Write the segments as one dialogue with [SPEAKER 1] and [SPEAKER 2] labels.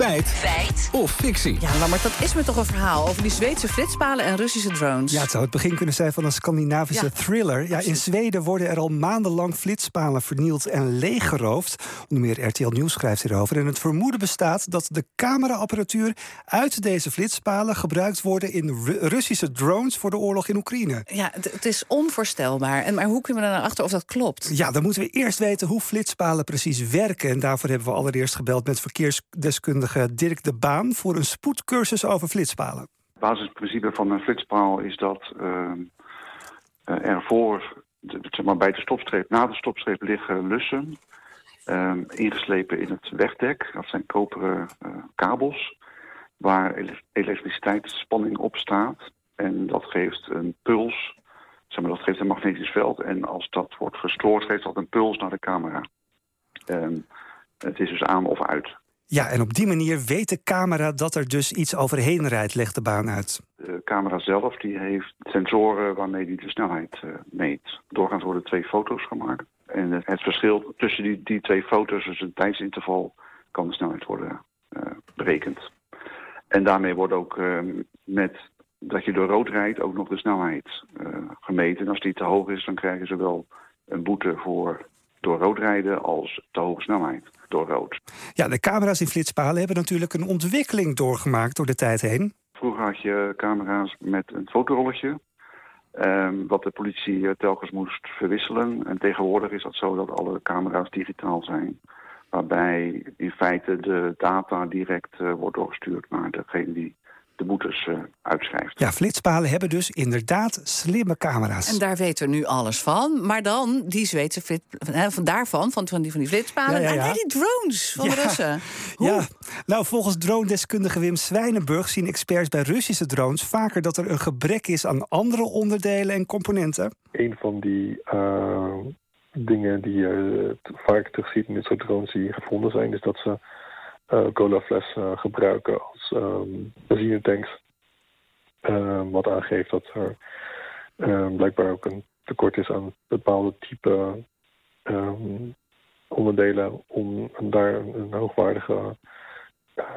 [SPEAKER 1] Feit. Feit. Of fictie.
[SPEAKER 2] Ja, Lammert, dat is me toch een verhaal over die Zweedse flitspalen en Russische drones.
[SPEAKER 3] Ja, het zou het begin kunnen zijn van een Scandinavische
[SPEAKER 2] Ja,
[SPEAKER 3] thriller. Ja, in Zweden worden er al maandenlang flitspalen vernield en leeggeroofd. Onder meer RTL Nieuws schrijft hierover. En het vermoeden bestaat dat de cameraapparatuur uit deze flitspalen gebruikt worden in Ru- Russische drones voor de oorlog in Oekraïne.
[SPEAKER 2] Ja, het, het is onvoorstelbaar. En, maar hoe kunnen we er nou achter of dat klopt?
[SPEAKER 3] Ja, dan moeten we eerst weten hoe flitspalen precies werken. En daarvoor hebben we allereerst gebeld met verkeersdeskundige Dirk de Baan voor een spoedcursus over flitspalen.
[SPEAKER 4] Het basisprincipe van een flitspaal is dat ehm, eh, er voor, de, zeg maar bij de stopstreep, na de stopstreep liggen lussen. ehm, ingeslepen in het wegdek. Dat zijn koperen eh, kabels waar ele- elektriciteitsspanning op staat. En dat geeft een puls, zeg maar, dat geeft een magnetisch veld. En als dat wordt verstoord, geeft dat een puls naar de camera. Ehm, het is dus aan of uit.
[SPEAKER 3] Ja, en op die manier weet de camera dat er dus iets overheen rijdt, legt de baan uit.
[SPEAKER 4] De camera zelf die heeft sensoren waarmee die de snelheid eh, meet. Doorgaans worden twee foto's gemaakt. En het, verschil tussen die, die twee foto's, dus een tijdsinterval, kan de snelheid worden eh, berekend. En daarmee wordt ook eh, met dat je door rood rijdt ook nog de snelheid gemeten. En als die te hoog is, dan krijgen ze wel een boete voor door rood rijden als te hoge snelheid door rood.
[SPEAKER 3] Ja, de camera's in flitspalen hebben natuurlijk een ontwikkeling doorgemaakt door de tijd heen.
[SPEAKER 4] Vroeger had je camera's met een fotorolletje. ehm, wat de politie eh, telkens moest verwisselen. En tegenwoordig is dat zo dat alle camera's digitaal zijn. Waarbij in feite de data direct eh, wordt doorgestuurd naar degene die de boetes eh, uitschrijft.
[SPEAKER 3] Ja, flitspalen hebben dus inderdaad slimme camera's.
[SPEAKER 2] En daar weten we nu alles van. Maar dan die Zweedse flit, van daarvan, van, van, die, van die flitspalen.
[SPEAKER 3] Ja, ja, ja.
[SPEAKER 2] En die drones van de. Russen. Hoe?
[SPEAKER 3] Ja, nou volgens drone-deskundige Wim Zwijnenburg zien experts bij Russische drones vaker dat er een gebrek is aan andere onderdelen en componenten.
[SPEAKER 5] een van die eh, dingen die je vaak terugziet in dit soort drones die gevonden zijn, is dat ze eh colaflessen gebruiken als ehm benzinetanks. Ehm, wat aangeeft dat er ehm, blijkbaar ook een tekort is aan bepaalde type onderdelen om daar een hoogwaardige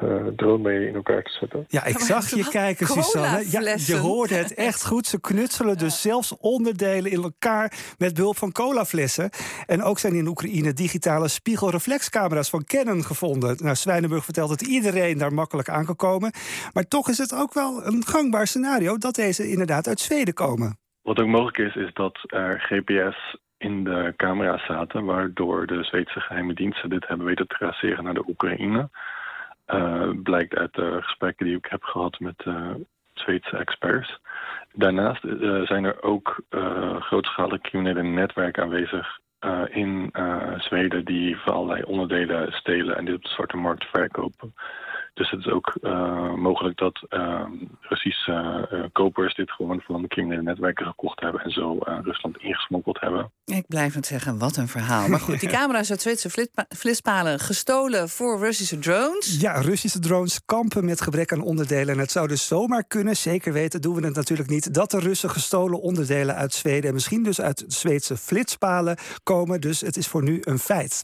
[SPEAKER 5] eh, drone mee in elkaar te zetten.
[SPEAKER 3] Ja, ik zag je kijken, Susanne. Ja, je hoorde het echt goed. Ze knutselen dus zelfs onderdelen in elkaar met behulp van colaflessen. En ook zijn in Oekraïne digitale spiegelreflexcamera's van Canon gevonden. Nou, Zwijnenburg vertelt dat iedereen daar makkelijk aan kan komen. Maar toch is het ook wel een gangbaar scenario dat deze inderdaad uit Zweden komen.
[SPEAKER 5] Wat ook mogelijk is, is dat er GPS in de camera's zaten, waardoor de Zweedse geheime diensten dit hebben weten te traceren naar de Oekraïne. Eh, blijkt uit de gesprekken die ik heb gehad met eh, Zweedse experts. Daarnaast eh, zijn er ook grootschalige criminele netwerken aanwezig in Zweden die voor allerlei onderdelen stelen en dit op de zwarte markt verkopen. Dus het is ook eh, mogelijk dat eh, Russische eh, kopers dit gewoon van de criminele netwerken gekocht hebben en zo eh, Rusland ingesmokkeld hebben.
[SPEAKER 2] Ik blijf het zeggen, wat een verhaal. Maar goed, die camera's uit Zweedse flitpa- flitspalen gestolen voor Russische drones.
[SPEAKER 3] Ja, Russische drones kampen met gebrek aan onderdelen. En het zou dus zomaar kunnen, zeker weten doen we het natuurlijk niet... dat de Russen gestolen onderdelen uit Zweden... en misschien dus uit Zweedse flitspalen komen. Dus het is voor nu een feit.